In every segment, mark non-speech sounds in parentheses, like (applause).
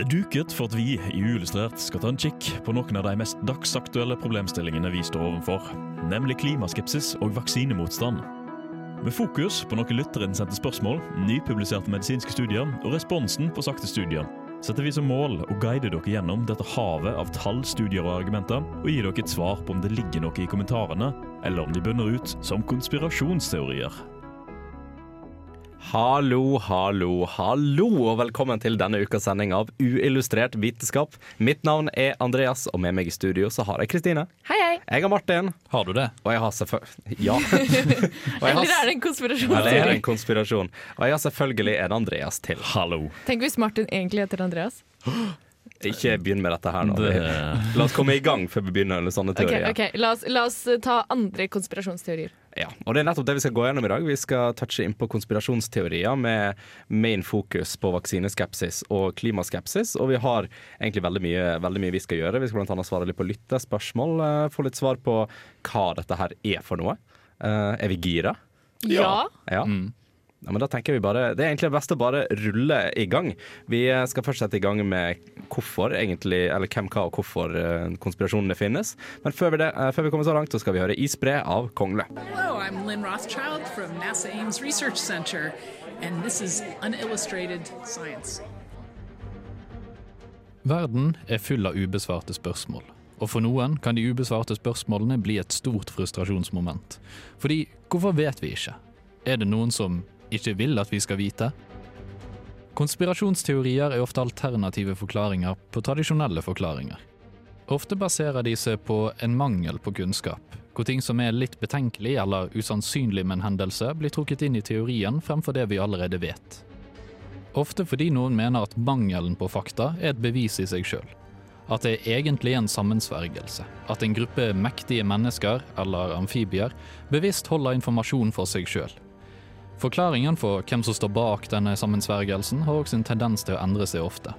Det er duket for at vi i Uillustrert skal ta en kikk på noen av de mest dagsaktuelle problemstillingene vi står overfor, nemlig klimaskepsis og vaksinemotstand. Med fokus på noen lytterinnsendte spørsmål, nypubliserte medisinske studier og responsen på sakte studier, setter vi som mål å guide dere gjennom dette havet av tall, studier og argumenter, og gi dere et svar på om det ligger noe i kommentarene, eller om de bunner ut som konspirasjonsteorier. Hallo, hallo, hallo, og velkommen til denne ukas sending av Uillustrert vitenskap. Mitt navn er Andreas, og med meg i studio så har jeg Kristine. Hei, hei. Jeg har Martin. Har du det? Og jeg har selvfølgelig Ja. (laughs) Og jeg har- Eller er det en konspirasjon? Eller er det en konspirasjon? Og jeg har selvfølgelig en Andreas til. Hallo. Tenk hvis Martin egentlig heter Andreas. (gasps) Ikke begynn med dette her nå. Det- (laughs) La oss komme i gang før vi begynner med sånne Ok, Okay, ok, La oss, la oss eh, ta andre konspirasjonsteorier. Ja, og det er nettopp det vi skal gå gjennom i dag. Vi skal touche inn på konspirasjonsteorier med main fokus på vaksineskepsis og klimaskepsis. Og vi har egentlig veldig mye, veldig mye vi skal gjøre. Vi skal annet svare litt på lyttespørsmål. eh, Få litt svar på hva dette her er for noe. Eh, er vi gira? Ja. Ja. Ja, men da tenker vi bare, Det er egentlig best å bare rulle i gang. Vi skal først sette i gang med hvorfor, egentlig, eller hvem, hva og hvorfor eh, konspirasjonene finnes. Men før vi, det, eh, før vi kommer så langt, så skal vi høre 'Isbre' av Kongle. Hello, I'm Lynn Rothschild from NASA Ames Research Center, and this is Unillustrated Science. Verden er full av ubesvarte spørsmål. Og for noen kan de ubesvarte spørsmålene bli et stort frustrasjonsmoment. Fordi hvorfor vet vi ikke? Er det noen som ikke vil at vi skal vite? Konspirasjonsteorier er ofte alternative forklaringer på tradisjonelle forklaringer. Ofte baserer de seg på en mangel på kunnskap, hvor ting som er litt betenkelig eller usannsynlig med en hendelse, blir trukket inn i teorien fremfor det vi allerede vet. Ofte fordi noen mener at mangelen på fakta er et bevis i seg sjøl. At det egentlig er en sammensvergelse. At en gruppe mektige mennesker, eller amfibier, bevisst holder informasjon for seg sjøl. Forklaringen for hvem som står bak denne sammensvergelsen, har også en tendens til å endre seg ofte.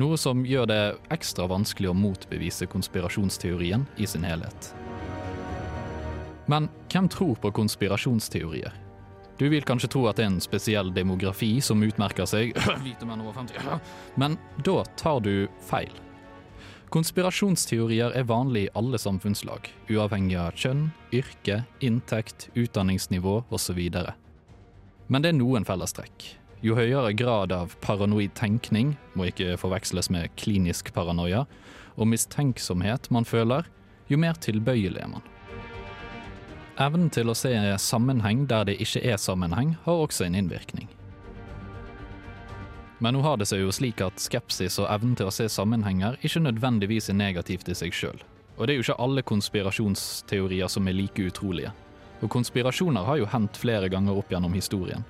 Noe som gjør det ekstra vanskelig å motbevise konspirasjonsteorien i sin helhet. Men hvem tror på konspirasjonsteorier? Du vil kanskje tro at det er en spesiell demografi som utmerker seg, (clears throat) hvite menn over 50, (clears throat) men da tar du feil. Konspirasjonsteorier er vanlig i alle samfunnslag, uavhengig av kjønn, yrke, inntekt, utdanningsnivå osv. Men det er noen fellestrekk. Jo høyere grad av paranoid tenkning, må ikke forveksles med klinisk paranoia, og mistenksomhet man føler, jo mer tilbøyelig er man. Evnen til å se sammenheng der det ikke er sammenheng, har også en innvirkning. Men nå har det seg jo slik at skepsis og evnen til å se sammenhenger ikke nødvendigvis er negativt i seg sjøl. Og det er jo ikke alle konspirasjonsteorier som er like utrolige. Og konspirasjoner har jo hendt flere ganger opp gjennom historien.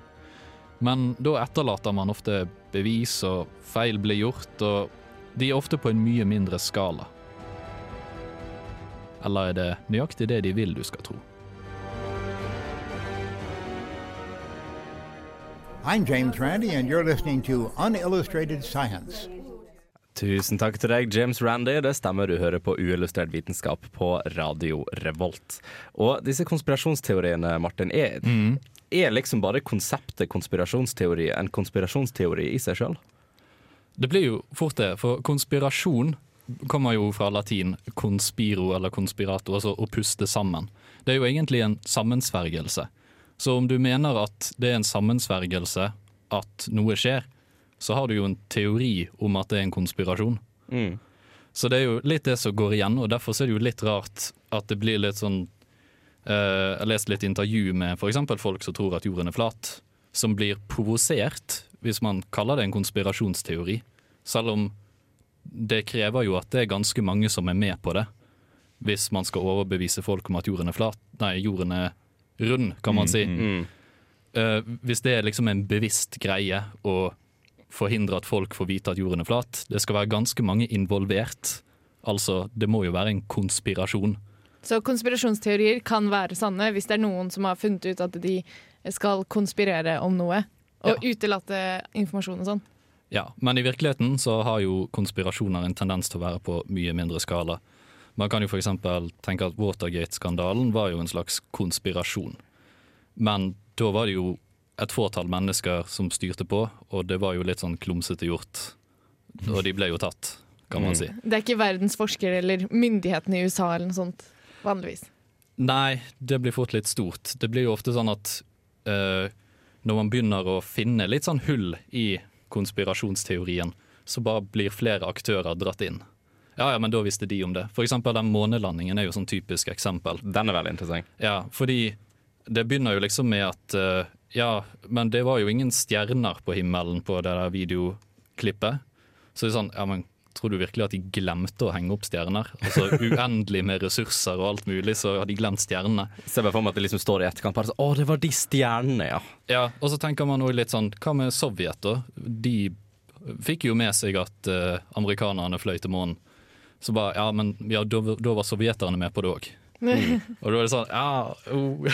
Men da etterlater man ofte bevis, og feil blir gjort, og de er ofte på en mye mindre skala. Eller er det nøyaktig det de vil du skal tro? I'm James Randi, and you're listening to Unillustrated Science. Tusen takk til deg, James Randy. Det stemmer, du hører på uillustrert vitenskap på Radio Revolt. Og disse konspirasjonsteoriene, Martin, er, er liksom bare konseptet konspirasjonsteori en konspirasjonsteori i seg sjøl? Det blir jo fort det, for konspirasjon kommer jo fra latin conspiro eller conspirato, altså å puste sammen. Det er jo egentlig en sammensvergelse. Så om du mener at det er en sammensvergelse at noe skjer, så har du jo en teori om at det er en konspirasjon. Så det er jo litt det som går igjen, og derfor er det jo litt rart at det blir litt sånn eh, Jeg har lest litt intervju med f.eks. folk som tror at jorden er flat, som blir provosert hvis man kaller det en konspirasjonsteori. Selv om det krever jo at det er ganske mange som er med på det. Hvis man skal overbevise folk om at jorden er flat Nei, jorden er rund, kan man si. Eh, hvis det er liksom en bevisst greie å forhindre at folk får vite at jorden er flat, det skal være ganske mange involvert. Altså, det må jo være en konspirasjon. Så konspirasjonsteorier kan være sanne hvis det er noen som har funnet ut at de skal konspirere om noe, og utelate informasjon og sånn. Ja, men i virkeligheten så har jo konspirasjoner en tendens til å være på mye mindre skala. Man kan jo f.eks. tenke at Watergate-skandalen var jo en slags konspirasjon. Men da var det jo et fåtall mennesker som styrte på, og det var jo litt sånn klumsete gjort og de ble jo tatt, kan man Mm. si. Det er ikke verdens forskere eller myndighetene i USA eller noe sånt, vanligvis. Nei, det blir fort litt stort. Det blir jo ofte sånn at uh, når man begynner å finne litt sånn hull i konspirasjonsteorien, så bare blir flere aktører dratt inn. Ja, ja, men da visste de om det. For eksempel den månelandingen er jo sånn typisk eksempel. Den er veldig interessant. Ja, fordi det begynner jo liksom med at uh, Ja, men det var jo ingen stjerner på himmelen på det der videoklippet. Så det er sånn, ja, men tror du virkelig at de glemte å henge opp stjerner? Altså (laughs) uendelig med ressurser og alt mulig, så har de glemt stjernene. Ser bare for meg at det liksom står i etterkant bare sånn Å, det var de stjernene, ja. Ja, og så tenker man også litt sånn, hva med Sovjet da? De fikk jo med seg at uh, amerikanerne fløy til månen. Så bare, ja, men ja, da, da var sovjeterne med på det òg. Og da er det sånn, ja oh.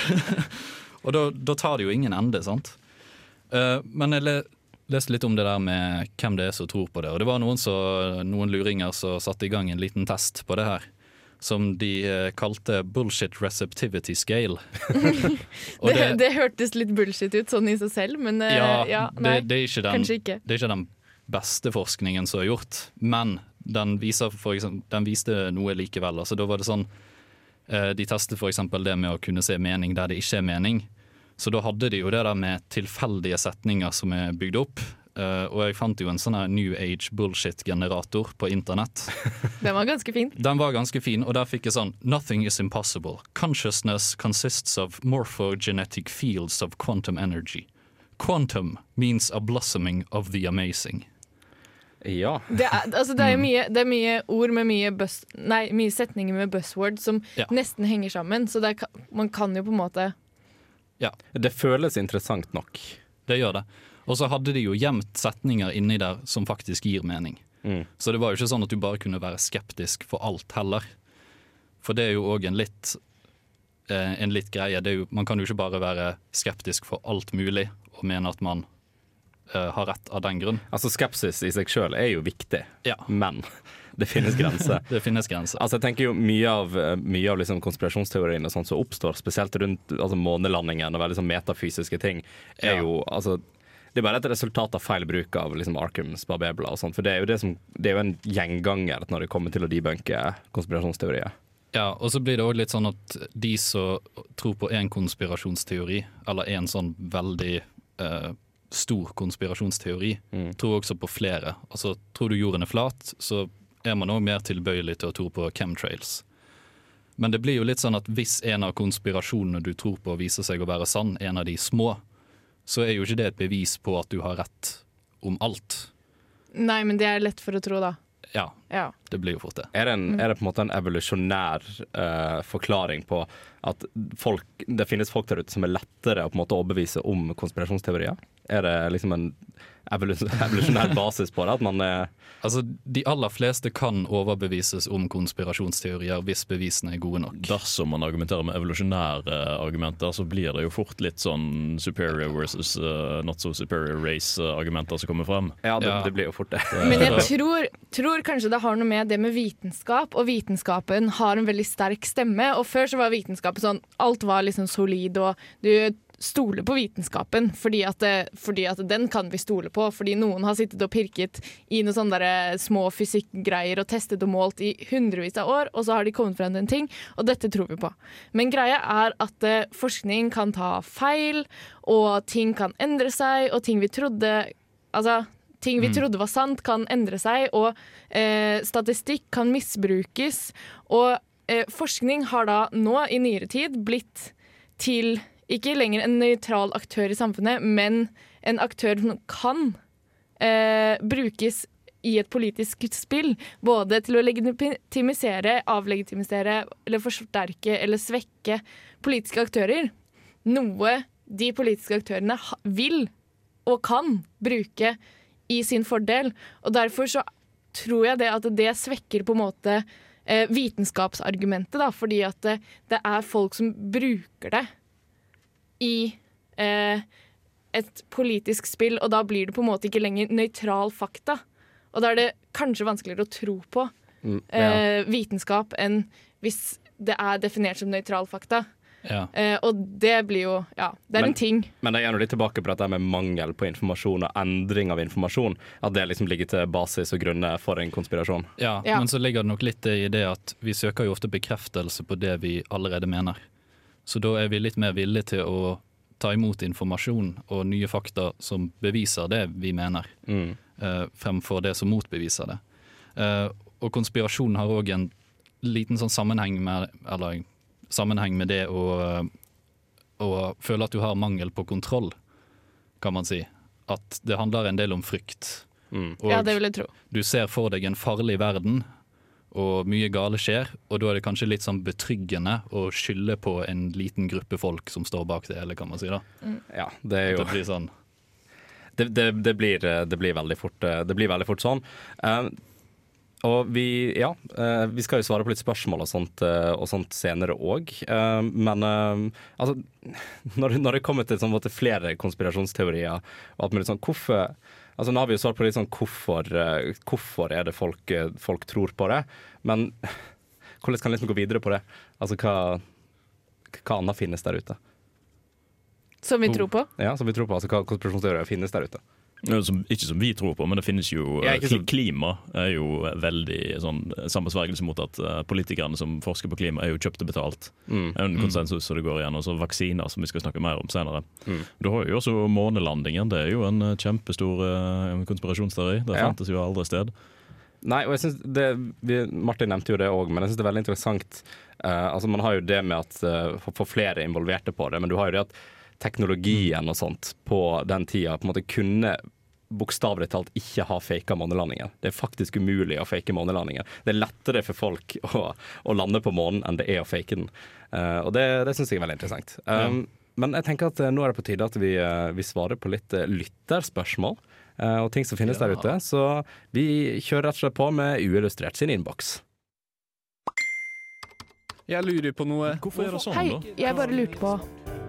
(laughs) Og da, da tar det jo ingen ende, sant? Uh, men jeg le, leste litt om det der med hvem det er som tror på det. Og det var noen, så, noen luringer som satte i gang en liten test på det her. Som de uh, kalte bullshit receptivity scale. (laughs) det, Det, det hørtes litt bullshit ut sånn i seg selv, men uh, ja, ja, det, nei, det, er den, kanskje ikke. det er ikke den beste forskningen som er gjort, men den, viser eksempel, den viste noe likevel. Altså, da var det sånn eh, De testet f.eks. det med å kunne se mening der det ikke er mening. Så da hadde de jo det der med tilfeldige setninger som er bygd opp. Uh, og jeg fant jo en sånn New Age bullshit-generator på internett. (laughs) Den var ganske fin. Den var ganske fin, og der fikk jeg sånn Nothing is impossible. Consciousness consists of morphogenetic fields of quantum energy. Quantum means a blossoming of the amazing. Ja. Det er, altså, det Mm. er, mye, det er mye ord med mye, buzz, nei, mye setninger med buzzword som Ja. nesten henger sammen. Så det er, man kan jo på en måte Det føles interessant nok. Det gjør det. Og så hadde de jo gjemt setninger inni der som faktisk gir mening. Mm. Så det var jo ikke sånn at du bare kunne være skeptisk for alt heller. For det er jo òg en litt eh, en litt greie. Det er jo, man kan jo ikke bare være skeptisk for alt mulig og mene at man har rett av den grunn. Altså Skepsis i seg sjøl er jo viktig, Ja, men (laughs) det finnes grenser. (laughs) det finnes grenser. Altså jeg tenker jo Mye av, mye av liksom konspirasjonsteoriene som oppstår, spesielt rundt altså månelandingen og veldig sånn metafysiske ting, er Ja. jo altså det er bare et resultat av feil bruk av liksom Arkhams Babebla og sånt. For det er jo det som Det er jo en gjenganger når det kommer til å debunke konspirasjonsteorier. Ja, og så blir det òg litt sånn at de som tror på én konspirasjonsteori, eller én sånn veldig eh, stor konspirasjonsteori, tror også på flere. Altså, tror du jorden er flat, så er man òg mer tilbøyelig til å tro på chemtrails. Men det blir jo litt sånn at hvis en av konspirasjonene du tror på viser seg å være sann, en av de små, så er jo ikke det et bevis på at du har rett om alt. Nei, men det er lett for å tro, da. Ja, Ja. det blir jo fort det. Er det, en, er det på en måte en evolusjonær uh, forklaring på at folk, det finnes folk der ute som er lettere å på en måte overbevise om konspirasjonsteorier? Er det liksom en (laughs) evolusjonær basis på det? At man er Altså, De aller fleste kan overbevises om konspirasjonsteorier hvis bevisene er gode nok. Dersom man argumenterer med evolusjonære argumenter, så blir det jo fort litt sånn superior versus uh, not so superior race-argumenter som kommer frem. Ja, det, Ja. det blir jo fort det. Men jeg tror, tror kanskje det har noe med det med vitenskap, og vitenskapen har en veldig sterk stemme. Og før så var vitenskapen sånn Alt var liksom solid, og du stoler på vitenskapen fordi at, det, fordi at den kan vi stole på. Fordi noen har sittet og pirket i noen sånne der små fysikkgreier og testet og målt i hundrevis av år, og så har de kommet frem til en ting, og dette tror vi på. Men greia er at eh, forskning kan ta feil, og ting kan endre seg, og ting vi trodde Altså, ting vi trodde var sant, kan endre seg, og eh, statistikk kan misbrukes. Og eh, forskning har da nå, i nyere tid, blitt til ikke lenger en nøytral aktør i samfunnet, men en aktør som kan eh, brukes i et politisk spill. Både til å legitimisere, avlegitimisere, eller forsterke eller svekke politiske aktører. Noe de politiske aktørene vil og kan bruke i sin fordel. Og derfor så tror jeg det at det svekker på en måte eh, vitenskapsargumentet, da, fordi at det, det er folk som bruker det i eh, et politisk spill, og da blir det på en måte ikke lenger nøytral fakta. Og da er det kanskje vanskeligere å tro på Mm, ja. eh, vitenskap enn hvis det er definert som nøytral fakta. Ja. Eh, og det blir jo Ja, det er Men- en ting. Men jeg er nå litt tilbake på dette med mangel på informasjon og endring av informasjon. At det liksom ligger til basis og grunne for en konspirasjon. Ja, Ja. men så ligger det nok litt i det at vi søker jo ofte bekreftelse på det vi allerede mener. Så da er vi litt mer villige til å ta imot informasjon og nye fakta som beviser det vi mener, Mm. uh, fremfor det som motbeviser det. Uh, og konspirasjon har òg en liten sånn sammenheng med, eller, sammenheng med det å, eh, å føle at du har mangel på kontroll, kan man si. At det handler en del om frykt. Mm. Og Ja, det vil jeg tro. du ser for deg en farlig verden, og mye gale skjer, og da er det kanskje litt sånn betryggende å skylde på en liten gruppe folk som står bak det hele, kan man si. da. Ja, det er jo det blir sånn. det, det, det, blir, det, blir veldig fort, det blir veldig fort sånn. Eh, og vi, ja, eh, vi skal jo svare på litt spørsmål og sånt, eh, og sånt senere òg. men eh, altså, (laughs) når, når det kommer til sånn, flere konspirasjonsteorier og alt mulig sånn, hvorfor Altså, nå har vi jo svart på litt sånn hvorfor, eh, hvorfor er det folk, eh, folk tror på det, men (laughs) hvordan kan liksom gå videre på det? Altså, hva, hva annet finnes der ute? Som vi tror på. Ja, som vi tror på, altså Hva konspirasjonsteorier finnes der ute? Som, ikke som vi tror på, men det finnes jo Ja, eh, Klima er jo veldig sånn sammensvergelse mot at uh, politikerne som forsker på klima, er jo kjøpt og betalt. Mm. Det er en konsensus som det går igjen. Og så vaksiner, som vi skal snakke mer om senere. Mm. Du har jo også månelandingen. Det er jo en eh, kjempestor uh, konspirasjonsteori. Det Ja. fantes jo aldri sted. Nei, og jeg synes det, vi, Martin nevnte jo det òg, men jeg syns det er veldig interessant. Uh, altså Man har jo det med at for, for flere involverte på det, men du har jo det at teknologien og sånt på den tida på en måte kunne bokstavelig talt ikke ha faka månelandingen. Det er faktisk umulig å fake månelandingen. Det er lettere for folk (laughs) å, å lande på månen enn det er å fake den. Uh, og det, det syns jeg er veldig interessant. Um, Men jeg tenker at eh, nå er det på tide at vi, eh, vi svarer på litt eh, lytterspørsmål. Uh, og ting som finnes der ute. Så vi kjører rett og slett på med Uillustrert sin innboks. Jeg lurer på noe. Hvorfor er det sånn, Hei, da? jeg bare lurte på.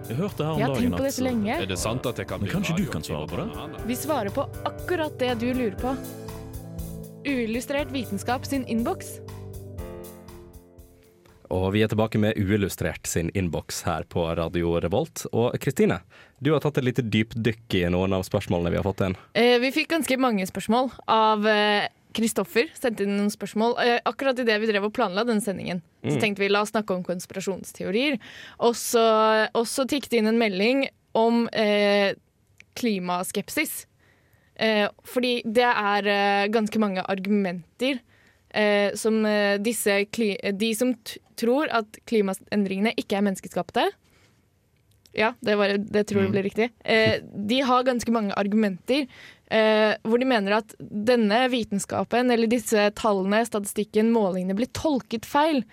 Jeg hørte her om Jeg har dagen tenkt på det så lenge. Er det sant at jeg kan Men bli kanskje du kan svare på det? Vi svarer på akkurat det du lurer på. Uillustrert vitenskap sin innboks. Og vi er tilbake med Uillustrert sin innboks her på Radio Revolt. Og Kristine, du har tatt et lite dypdykk i noen av spørsmålene vi har fått inn. Eh, vi fikk ganske mange spørsmål av eh, Kristoffer. Sendte inn noen spørsmål eh, akkurat idet vi drev og planla den sendingen. Så tenkte vi la oss snakke om konspirasjonsteorier. Og så, og så tikket det inn en melding om eh, klimaskepsis. Eh, fordi det er eh, ganske mange argumenter eh, som eh, disse De som tror at klimaendringene ikke er menneskeskapte Ja, det, var, det tror jeg ble riktig. Eh, de har ganske mange argumenter eh, hvor de mener at denne vitenskapen, eller disse tallene, statistikken, målingene, blir tolket feil.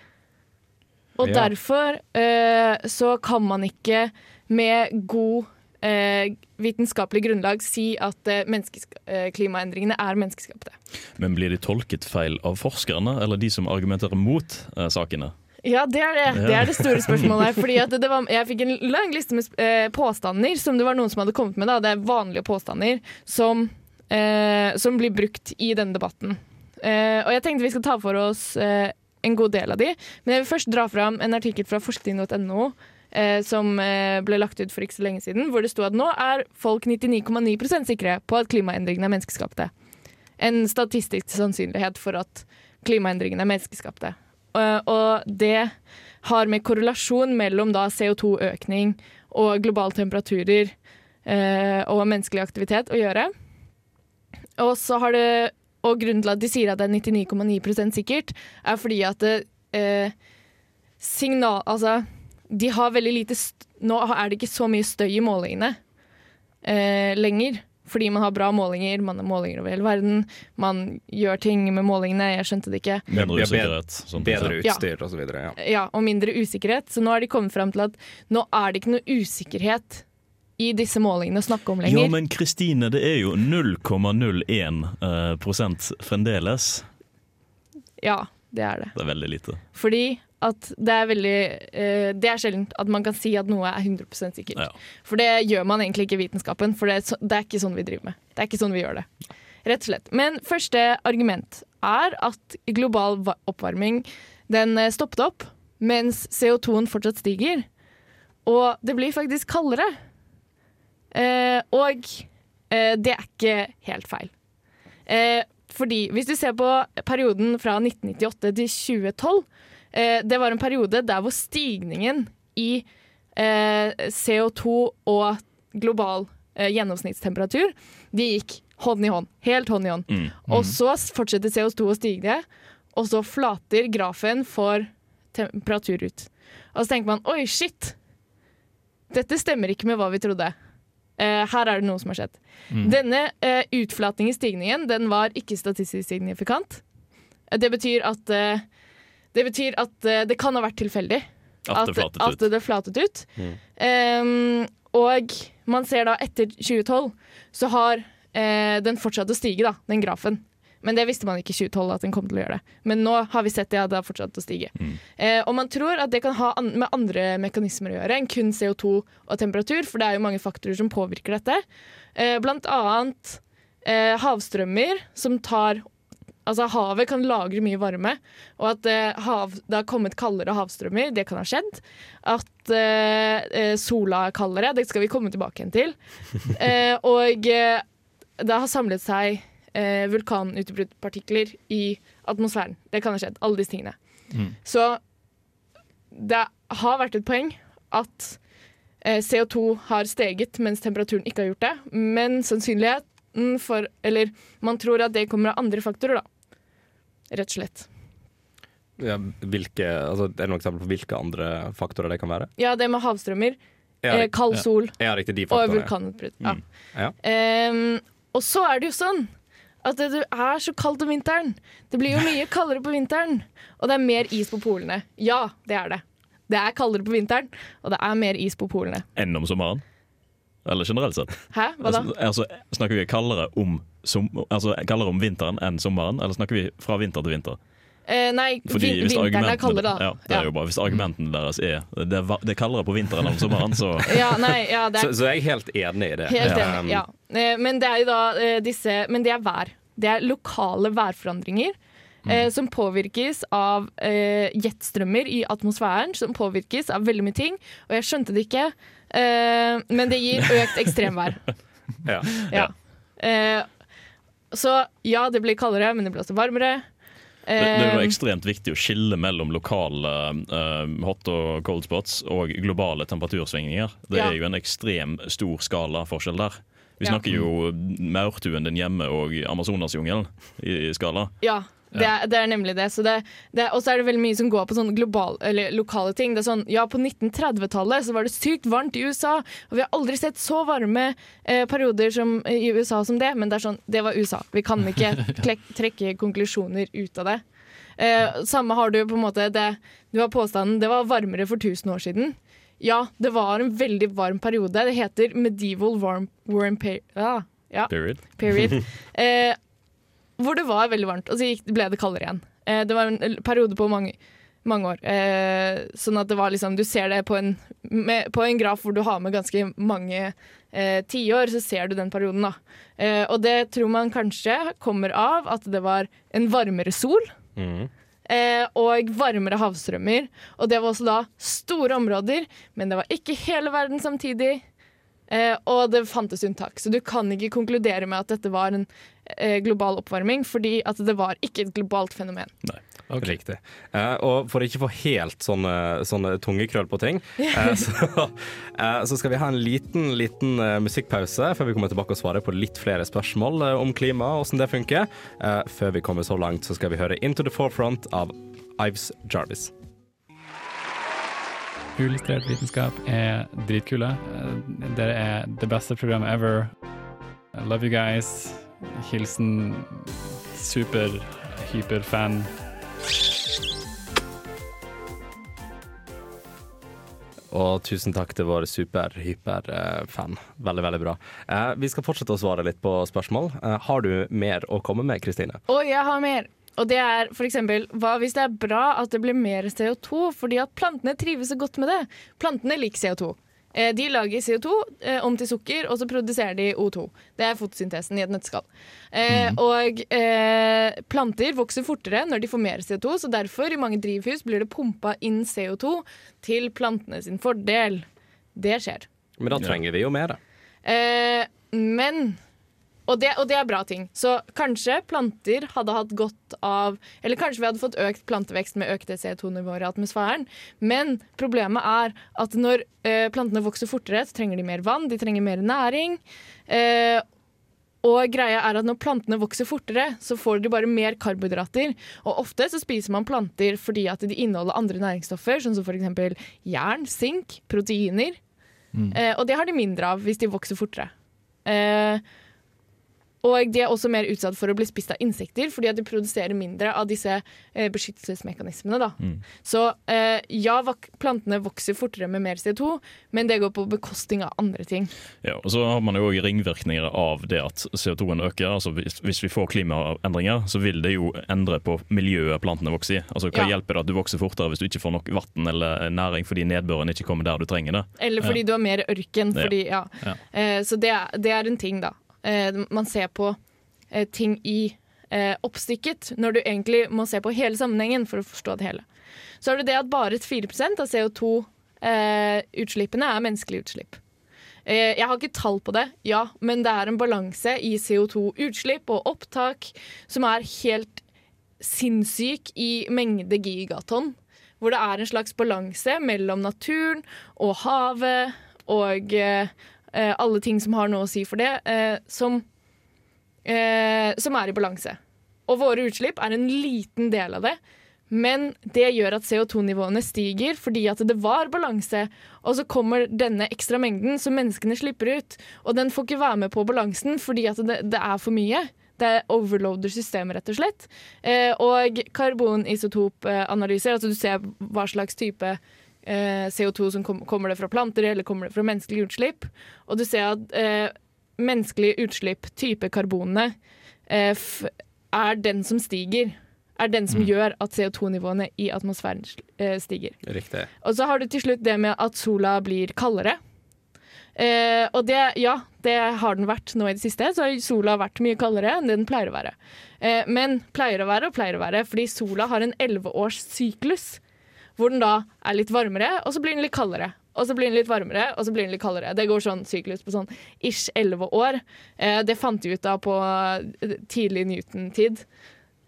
Og Ja. derfor eh, så kan man ikke med god eh, vitenskapelig grunnlag si at eh, eh, klimaendringene er menneskeskapte. Men blir de tolket feil av forskerne, eller de som argumenterer mot sakene? Ja, det er det. Det er det store spørsmålet. Fordi at det var, jeg fikk en lang liste med eh, påstander som det var noen som hadde kommet med. Da. Det er vanlige påstander som, eh, som blir brukt i denne debatten. Eh, og jeg tenkte vi skal ta for oss eh, en god del av de. Men jeg vil først dra fram en artikkel fra forskning.no. Eh, som eh, ble lagt ut for ikke så lenge siden, hvor det sto at nå er folk 99,9% sikre på at klimaendringene er menneskeskapte. En statistisk sannsynlighet for at klimaendringene er menneskeskapte. Eh, og det har med korrelasjon mellom da CO2-økning og globale temperaturer eh, og menneskelig aktivitet å gjøre. Og det og grunnen til at de sier at det er 99,9 sikkert, er fordi at det, eh, signal... Altså, de har veldig lite Nå er det ikke så mye støy i målingene eh, lenger. Fordi man har bra målinger, man har målinger over hele verden. Man gjør ting med målingene, jeg skjønte det ikke. Mindre usikkerhet. sånn Bedre utstyr så videre. Ja. Ja, og mindre usikkerhet. Så nå har de kommet fram til at nå er det ikke noe usikkerhet i disse målingene å snakke om Ja, lenger. men Kristine, det er jo 0,01 eh, fremdeles. Ja, det er det. Det er veldig lite. Fordi at det er veldig uh, Det er sjelden at man kan si at noe er 100 sikkert. Ja. For det gjør man egentlig ikke i vitenskapen, for det er, så, det er ikke sånn vi driver med. Det er ikke sånn vi gjør det. Rett og slett. Men første argument er at global oppvarming den eh, stoppet opp mens CO2-en fortsatt stiger. og det blir faktisk kaldere. Eh, og eh, det er ikke helt feil. Eh, fordi hvis du ser på perioden fra 1998 til 2012, eh, det var en periode der hvor stigningen i eh, CO2 og global eh, gjennomsnittstemperatur, de gikk hånd i hånd. Helt hånd i hånd. Mm. Og så fortsetter CO2 å stige, og så flater grafen for temperatur ut. Og så tenker man oi, shit! Dette stemmer ikke med hva vi trodde. Uh, her er det noe som har skjedd. Denne uh, utflatingen i stigningen den var ikke statistisk signifikant. Eh, Det betyr at, eh, det, betyr at uh, det kan ha vært tilfeldig. At det flatet at ut. det flatet ut. Ehm, og man ser da etter 2012 så har uh, den fortsatt å stige, da, den grafen. Men det visste man ikke i 2012 at den kom til å gjøre det. Men nå har vi sett det at det har fortsatt å stige. Eh, og man tror at det kan ha an med andre mekanismer å gjøre enn kun CO2 og temperatur, for det er jo mange faktorer som påvirker dette. Eh, blant annet eh, havstrømmer som tar Altså Havet kan lagre mye varme, og at eh, hav, det har kommet kaldere havstrømmer, det kan ha skjedd. At eh, eh, sola er kaldere, det skal vi komme tilbake igjen til. (laughs) Eh, og eh, det har samlet seg eh, vulkanutbruddpartikler i atmosfæren. Det kan ha skjedd, alle disse tingene. Så det har vært et poeng at eh, CO2 har steget mens temperaturen ikke har gjort det, men sannsynligheten for Eller man tror at det kommer av andre faktorer, da. Rett og slett. Ja, hvilke, altså, er det noen eksempler på hvilke andre faktorer det kan være? Ja, det med havstrømmer, Ja, eh, kald sol Ja, riktig, de og vulkanutbrudd. Ja. Ja. Ehm, og så er det jo sånn at det er så kaldt om vinteren. Det blir jo mye (laughs) kaldere på vinteren, og det er mer is på polene. Ja, det er det. Det er kaldere på vinteren, og det er mer is på polene. Enn om sommeren? Eller generelt sett? Hæ, hva da? Altså, altså, snakker vi kaldere om, som, altså, kaldere om vinteren enn sommeren, eller snakker vi fra vinter til vinter? Eh, nei, Fordi vin vinteren er kaldere, da. Ja, det er jo bare, hvis argumentene deres er det er, det er kaldere på vinteren enn om sommeren, så (laughs) Ja, nei, ja, det Så, er så jeg er helt enig i det. helt enig. Ja. Eh, Men det er jo da eh, disse Men det er vær. Det er lokale værforandringer. Eh, som påvirkes av eh, jetstrømmer i atmosfæren, som påvirkes av veldig mye ting. Og jeg skjønte det ikke, eh, men det gir (laughs) økt ekstremvær. Ja. Ja. Uh, så ja, det blir kaldere, men det blir også varmere. det, det er jo Eh, ekstremt viktig å skille mellom lokale uh, hot og cold spots og globale temperatursvingninger. Det Ja. er jo en ekstrem stor skalaforskjell der. Vi Ja. snakker jo maurtuen din hjemme og Amazonasjungelen i, i skala. Ja, det er, det er nemlig det. Så det, det og så er det veldig mye som går på sånne global, eller lokale ting. Det er sånn, ja, På 1930-tallet så var det sykt varmt i USA, og vi har aldri sett så varme eh, perioder som, i USA som det. Men det er sånn, det var USA. Vi kan (laughs) ikke trekke konklusjoner ut av det. Eh, samme har du på en måte det, Du har påstanden det var varmere for 1000 år siden. Ja, det var en veldig varm periode. Det heter medieval warm, warm per, ja, ja Period. period. (laughs) Eh, hvor det var veldig varmt, og så ble det kaldere igjen. Eh, det var en periode på mange, mange år. Eh, sånn at det var liksom Du ser det på en, med, på en graf hvor du har med ganske mange eh, tiår, så ser du den perioden, da. Eh, og det tror man kanskje kommer av at det var en varmere sol. Eh, og varmere havstrømmer. Og det var også da store områder, men det var ikke hele verden samtidig. Eh, og det fantes unntak, så du kan ikke konkludere med at dette var en global oppvarming, fordi at det var ikke et globalt fenomen. Riktig. Eh, og for ikke å få helt sånne, sånne tunge krøll på ting, (laughs) eh, så, eh, så skal vi ha en liten, liten eh, musikkpause før vi kommer tilbake og svarer på litt flere spørsmål eh, om klima og hvordan det funker. Eh, før vi kommer så langt, så skal vi høre 'Into the Forefront' av Ives Jarvis. Uillustrert vitenskap er dritkule. Eh, Dere er det beste programmet ever. I love you guys. Hilsen super, hyperfan. Og tusen takk til vår super-hyper-fan. Veldig, veldig bra. Eh, vi skal fortsette å svare litt på spørsmål. Eh, har du mer å komme med, Kristine? Å, jeg har mer. Og det er f.eks.: hva hvis det er bra at det blir mer CO2, fordi at plantene trives så godt med det? Plantene liker CO2. Eh, De lager CO2 eh, om til sukker, og så produserer de O2. Det er fotosyntesen i et nøtteskall. Mm. Og eh, planter vokser fortere når de får mer CO2, så derfor i mange drivhus blir det pumpa inn CO2 til plantene sin fordel. Det skjer. Men da trenger vi jo mer. da. men og det, og det er bra ting. Så kanskje planter hadde hatt godt av Eller kanskje vi hadde fått økt plantevekst med økte CO2-nivåer i atmosfæren. Men problemet er at når eh, plantene vokser fortere, så trenger de mer vann, de trenger mer næring. Eh, og greia er at når plantene vokser fortere, så får de bare mer karbohydrater. Og ofte så spiser man planter fordi at de inneholder andre næringsstoffer, sånn som f.eks. jern, sink, proteiner. Eh, og det har de mindre av hvis de vokser fortere. Eh, og de er også mer utsatt for å bli spist av insekter, fordi at de produserer mindre av disse eh, beskyttelsesmekanismene. Da. Så eh, ja, plantene vokser fortere med mer CO2, men det går på bekostning av andre ting. Ja, og så har man jo òg ringvirkninger av det at CO2-en øker. altså hvis, hvis vi får klimaendringer, så vil det jo endre på miljøet plantene vokser i. Altså Hva Ja. hjelper det at du vokser fortere hvis du ikke får nok vann eller næring fordi nedbøren ikke kommer der du trenger det? Eller fordi du har mer ørken. Ja. Fordi, ja. Ja. Eh, så det, det er en ting, da. Eh, man ser på eh, ting i eh, oppstykket, når du egentlig må se på hele sammenhengen for å forstå det hele. Så er det det at bare 4% av CO2-utslippene er menneskelige utslipp. Jeg har ikke tall på det, ja, men det er en balanse i CO2-utslipp og opptak som er helt sinnssyk i mengde gigatonn. Hvor det er en slags balanse mellom naturen og havet og alle ting som har noe å si for det, eh, som, eh, som er i balanse. Og våre utslipp er en liten del av det. Men det gjør at CO2-nivåene stiger fordi at det var balanse. Og så kommer denne ekstra mengden som menneskene slipper ut. Og den får ikke være med på balansen fordi at det, det er for mye. Det overloader systemet, rett og slett. Eh, og karbonisotopanalyser, altså du ser hva slags type eh, CO2 som kom, kommer det fra planter eller kommer det fra menneskelige utslipp. Og du ser at eh, menneskelige utslipp, type karbonene, eh, er den som stiger. Er den som gjør at CO2-nivåene i atmosfæren eh, stiger. Riktig. Og så har du til slutt det med at sola blir kaldere. Eh, og det, ja, det har den vært nå i det siste. Så har sola vært mye kaldere enn det den pleier å være. Eh, men pleier å være og pleier å være, fordi sola har en elleveårs syklus. Hvor den da er litt varmere, og så blir den litt kaldere. Og så blir den litt varmere, og så blir den litt kaldere. Det går sånn syklus på sånn ish elleve år. Eh, det fant de ut av på eh, tidlig Newton-tid.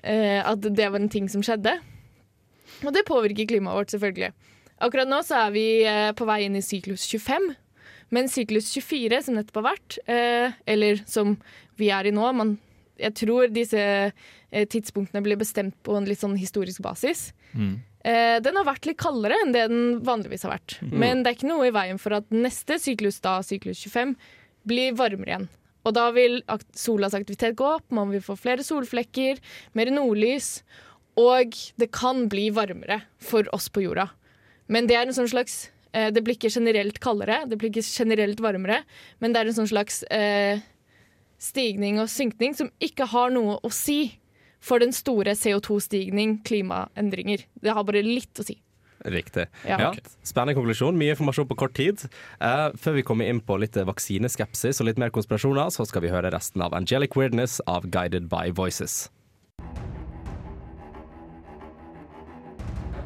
Eh, at det var en ting som skjedde. Og det påvirker klimaet vårt, selvfølgelig. Akkurat nå så er vi eh, på vei inn i syklus 25. Men syklus 24, som nettopp har vært, eh, eller som vi er i nå man, Jeg tror disse tidspunktene blir bestemt på en litt sånn historisk basis. Eh, den har vært litt kaldere enn det den vanligvis har vært. Men det er ikke noe i veien for at neste syklus, da syklus 25, blir varmere igjen. Og da vil solas aktivitet gå opp, man vil få flere solflekker, mer nordlys, og det kan bli varmere for oss på jorda. Men det er en sånn slags eh, Det blir ikke generelt kaldere, det blir ikke generelt varmere, men det er en sånn slags eh, stigning og synkning som ikke har noe å si for den store CO2-stigning, klimaendringer. Det har bare litt å si. Riktig. Ja. Ja, Spennende konklusjon. Mye informasjon på kort tid. Uh, før vi kommer inn på litt vaksineskepsis og litt mer konspirasjoner, så skal vi høre resten av Angelic Weirdness av Guided by Voices.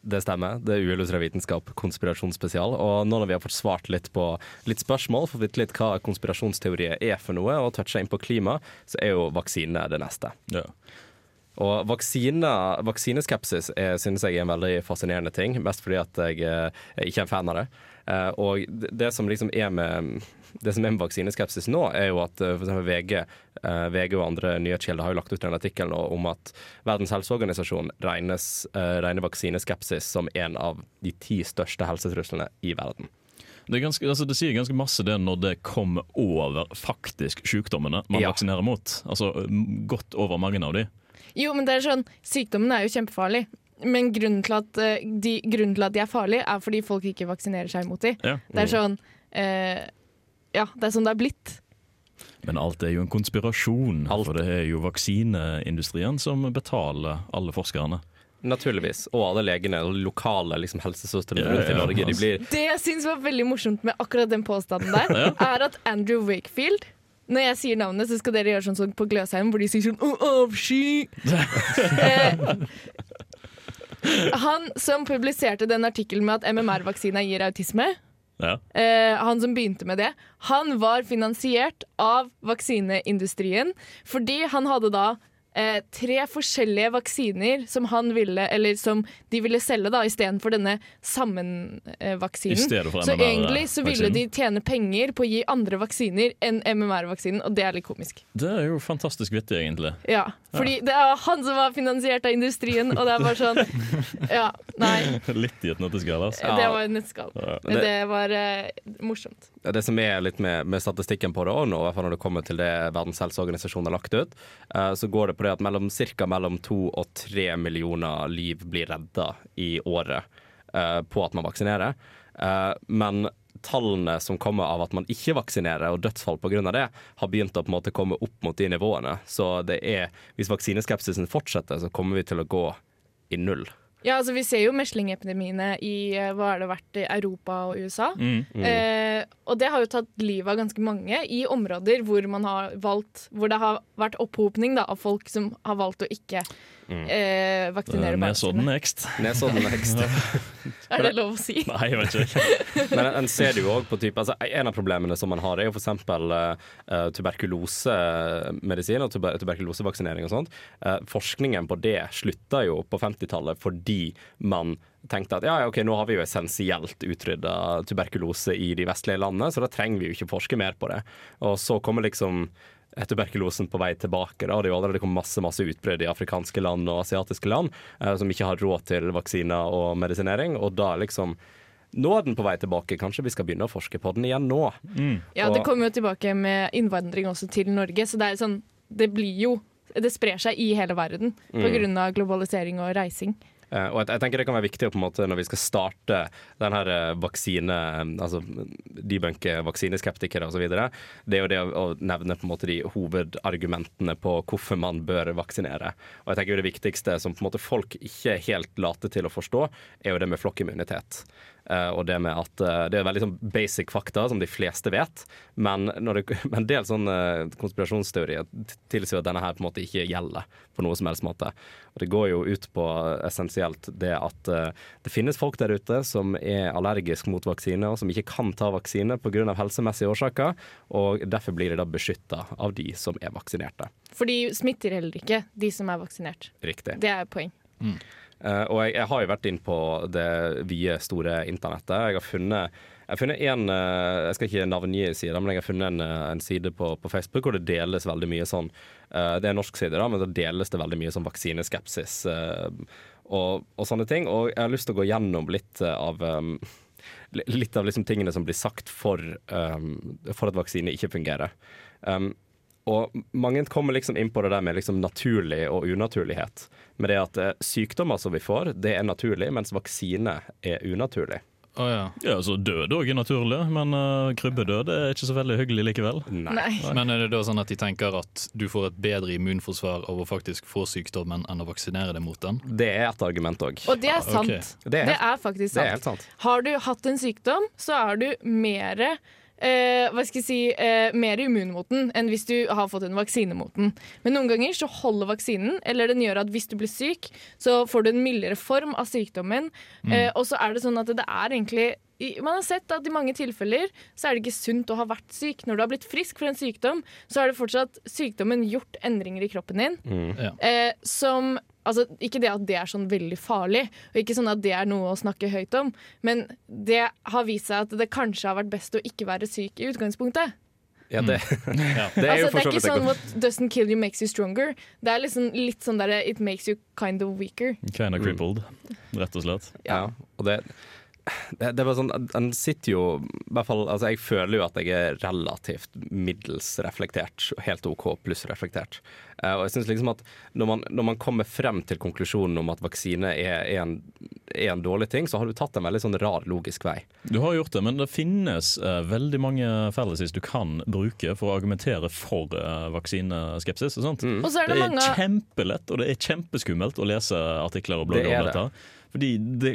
Det stemmer. Det er uillustrert vitenskap, konspirasjonsspesial. Og nå når vi har fått svart litt på litt spørsmål, fått vite litt hva konspirasjonsteorier er for noe, og toucha inn på klima, så er jo vaksine det neste. Ja. Og vaksine, vaksineskepsis er, synes jeg er en veldig fascinerende ting, mest fordi at jeg eh, er ikke er en fan av det. Eh, og det, som liksom er med det som er med vaksineskepsis nå, er jo at eh, for VG, eh, VG og andre nyhetskilder har jo lagt ut en artikkel nå om at Verdens helseorganisasjon regnes, eh, regner vaksineskepsis som en av de ti største helsetruslene i verden. Det, ganske, altså det sier ganske masse det når det kommer over faktisk sykdommene man Ja. vaksinerer mot. Altså godt over mange av de. Jo, men det er sånn, Sykdommen er jo kjempefarlig. Men grunnen til, at, eh, de, grunnen til at de er farlige, er fordi folk ikke vaksinerer seg mot dem. Ja. Det er sånn eh, Ja, det er sånn det er blitt. Men alt er jo en konspirasjon, for det er jo vaksineindustrien som betaler alle forskerne. Naturligvis. Og alle legene og lokale liksom, helsesøstrene rundt i Norge. De altså. blir Det jeg syns var veldig morsomt med akkurat den påstanden der, er at Andrew Wakefield når jeg sier navnet, så skal dere gjøre sånn som på Gløsheim, hvor de sier sånn «Å, avsky. (laughs) eh, han som publiserte den artikkelen med at MMR-vaksina gir autisme, Ja. eh, han som begynte med det, han var finansiert av vaksineindustrien fordi han hadde da eh, tre forskjellige vaksiner som han ville, eller som de ville selge da, istedenfor denne sammenvaksinen. Eh, så egentlig så ville de tjene penger på å gi andre vaksiner enn MMR-vaksinen, og det er litt komisk. Det er jo fantastisk vittig, egentlig. Ja, fordi det er han som var finansiert av industrien, og det er bare sånn (laughs) Ja, nei. Litt i et nøtteskall, altså. Det var en nøtteskall. Ja. Men det var eh, morsomt. Det som er litt med, med statistikken på det òg i hvert fall når det kommer til det Verdens helseorganisasjon har lagt ut, eh, så går det på det at mellom, cirka mellom to og tre millioner liv blir redda i året eh, på at man vaksinerer. Eh, men tallene som kommer av at man ikke vaksinerer, og dødsfall pga. det, har begynt å på en måte komme opp mot de nivåene. Så det er, hvis vaksineskepsisen fortsetter, så kommer vi til å gå i null. Ja, altså Vi ser jo meslingepidemiene i eh, hva har det vært i Europa og USA. Mm. Mm. Eh, og det har jo tatt livet av ganske mange i områder hvor man har valgt Hvor det har vært opphopning da, av folk som har valgt å ikke Mm. eh, vaksinere barna Nesodden next. Nesodden next. Er det lov å si? (laughs) Nei, jeg vet ikke. (laughs) Men en, en ser det jo også på type, altså, En av problemene som man har, er jo f.eks. Uh, tuberkulosemedisin og tuber tuberkulosevaksinering og sånt. Uh, forskningen på det slutta jo på 50-tallet fordi man tenkte at ja, ok, nå har vi jo essensielt utrydda tuberkulose i de vestlige landene, så da trenger vi jo ikke forske mer på det. Og så kommer liksom tuberkulosen på vei tilbake. Da. Det er jo allerede kommet masse masse utbrudd i afrikanske land og asiatiske land eh, som ikke har råd til vaksiner og medisinering. Og da liksom Nå er den på vei tilbake. Kanskje vi skal begynne å forske på den igjen nå. Ja, det kommer jo tilbake med innvandring også til Norge, så det er sånn Det blir jo Det sprer seg i hele verden Mm. av globalisering og reising. Eh, og jeg, tenker det kan være viktig på en måte, når vi skal starte den her eh, vaksine Altså debunke vaksineskeptikere osv. Det er jo det å, nevne på en måte de hovedargumentene på hvorfor man bør vaksinere. Og jeg tenker jo det viktigste som på en måte folk ikke helt late til å forstå, er jo det med flokkimmunitet. Eh, og det med at eh, det er veldig sånn basic fakta som de fleste vet, men, når det, (laughs) men en del sånne konspirasjonsteorier t- tilsier at denne her på en måte ikke gjelder på noe som helst måte. Og det går jo ut på essensielt det at eh, det finnes folk der ute som er allergisk mot vaksine, og som ikke kan ta vaksine pga. helsemessige årsaker, og derfor blir de da beskytta av de som er vaksinerte. For de smitter heller ikke, de som er vaksinert. Riktig. Det er poeng. Eh, og jeg, jeg har jo vært inn på det vide, store internettet. Jeg har funnet jeg har funnet en, eh, jeg skal ikke navngi sida, men jeg har funnet en, eh, en side på, på Facebook hvor det deles veldig mye sånn eh, Det er en norsk side, da, men da deles det veldig mye sånn vaksineskepsis eh, og, og sånne ting. Og jeg har lyst til å gå gjennom litt eh, av Litt av liksom tingene som blir sagt for, for at vaksine ikke fungerer. Og mange kommer liksom inn på det der med liksom naturlig og unaturlighet. Med det at eh, sykdommer som vi får, det er naturlig, mens vaksine er unaturlig. ja. så Død òg er naturlig, men uh, krybbedød er ikke så veldig hyggelig likevel. Nei. Men er det da sånn at de tenker at du får et bedre immunforsvar av å faktisk få sykdommen enn å vaksinere deg mot den? Det er et argument òg. Og det er sant. Okay. Det er, faktisk det sant. er helt sant. Har du hatt en sykdom, så er du mer eh, hva skal jeg si, eh, mer immun mot den enn hvis du har fått en vaksine mot den. Men noen ganger så holder vaksinen, eller den gjør at hvis du blir syk, så får du en mildere form av sykdommen. Mm. Eh, og så er det sånn at det er egentlig man har sett at i mange tilfeller så er det ikke sunt å ha vært syk. Når du har blitt frisk for en sykdom, så har det fortsatt sykdommen gjort endringer i kroppen din. Ja. Eh, som Altså, ikke det at det er sånn veldig farlig, og ikke sånn at det er noe å snakke høyt om, men det har vist seg at det kanskje har vært best å ikke være syk i utgangspunktet. Ja, det, (laughs) det er altså, jo det for er så ikke vidt sånn et godt- what doesn't kill you makes you stronger. Det er liksom litt sånn derre it makes you kind of weaker. Kind of crippled, rett og slett. Ja, og det, det, det er bare sånn, En sitter jo i hvert fall, altså Jeg føler jo at jeg er relativt middels reflektert. Helt OK pluss reflektert. Eh, og jeg synes liksom at når man, når man kommer frem til konklusjonen om at vaksine er, er, en, er en dårlig ting, så har du tatt en veldig sånn rar logisk vei. Du har gjort det, men det finnes uh, veldig mange fallacies du kan bruke for å argumentere for uh, vaksineskepsis. Og så er det det er mange- kjempelett og det er kjempeskummelt å lese artikler og blogger det om det. dette. Fordi det,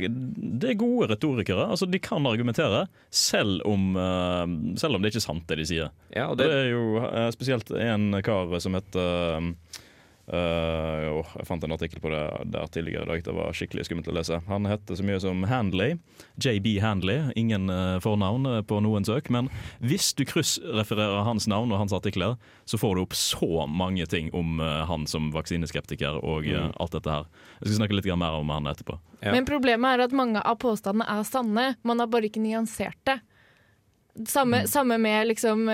det er gode retorikere. altså De kan argumentere, selv om, eh, selv om det ikke er sant, det de sier. Ja, det... det- er jo eh, spesielt en kar som heter eh, oh, Jeg fant en artikkel på det der tidligere i dag. Det var skikkelig skummelt å lese. Han heter så mye som Handley. JB Handley. Ingen uh, fornavn eh, på noen søk. Men hvis du kryssrefererer hans navn og hans artikler, så får du opp så mange ting om uh, han som vaksineskeptiker og Mm. alt dette her. Jeg skal snakke litt mer om han etterpå. Men problemet er at mange av påstandene er sanne, man har bare ikke nyansert det. Samme, Mm. samme med liksom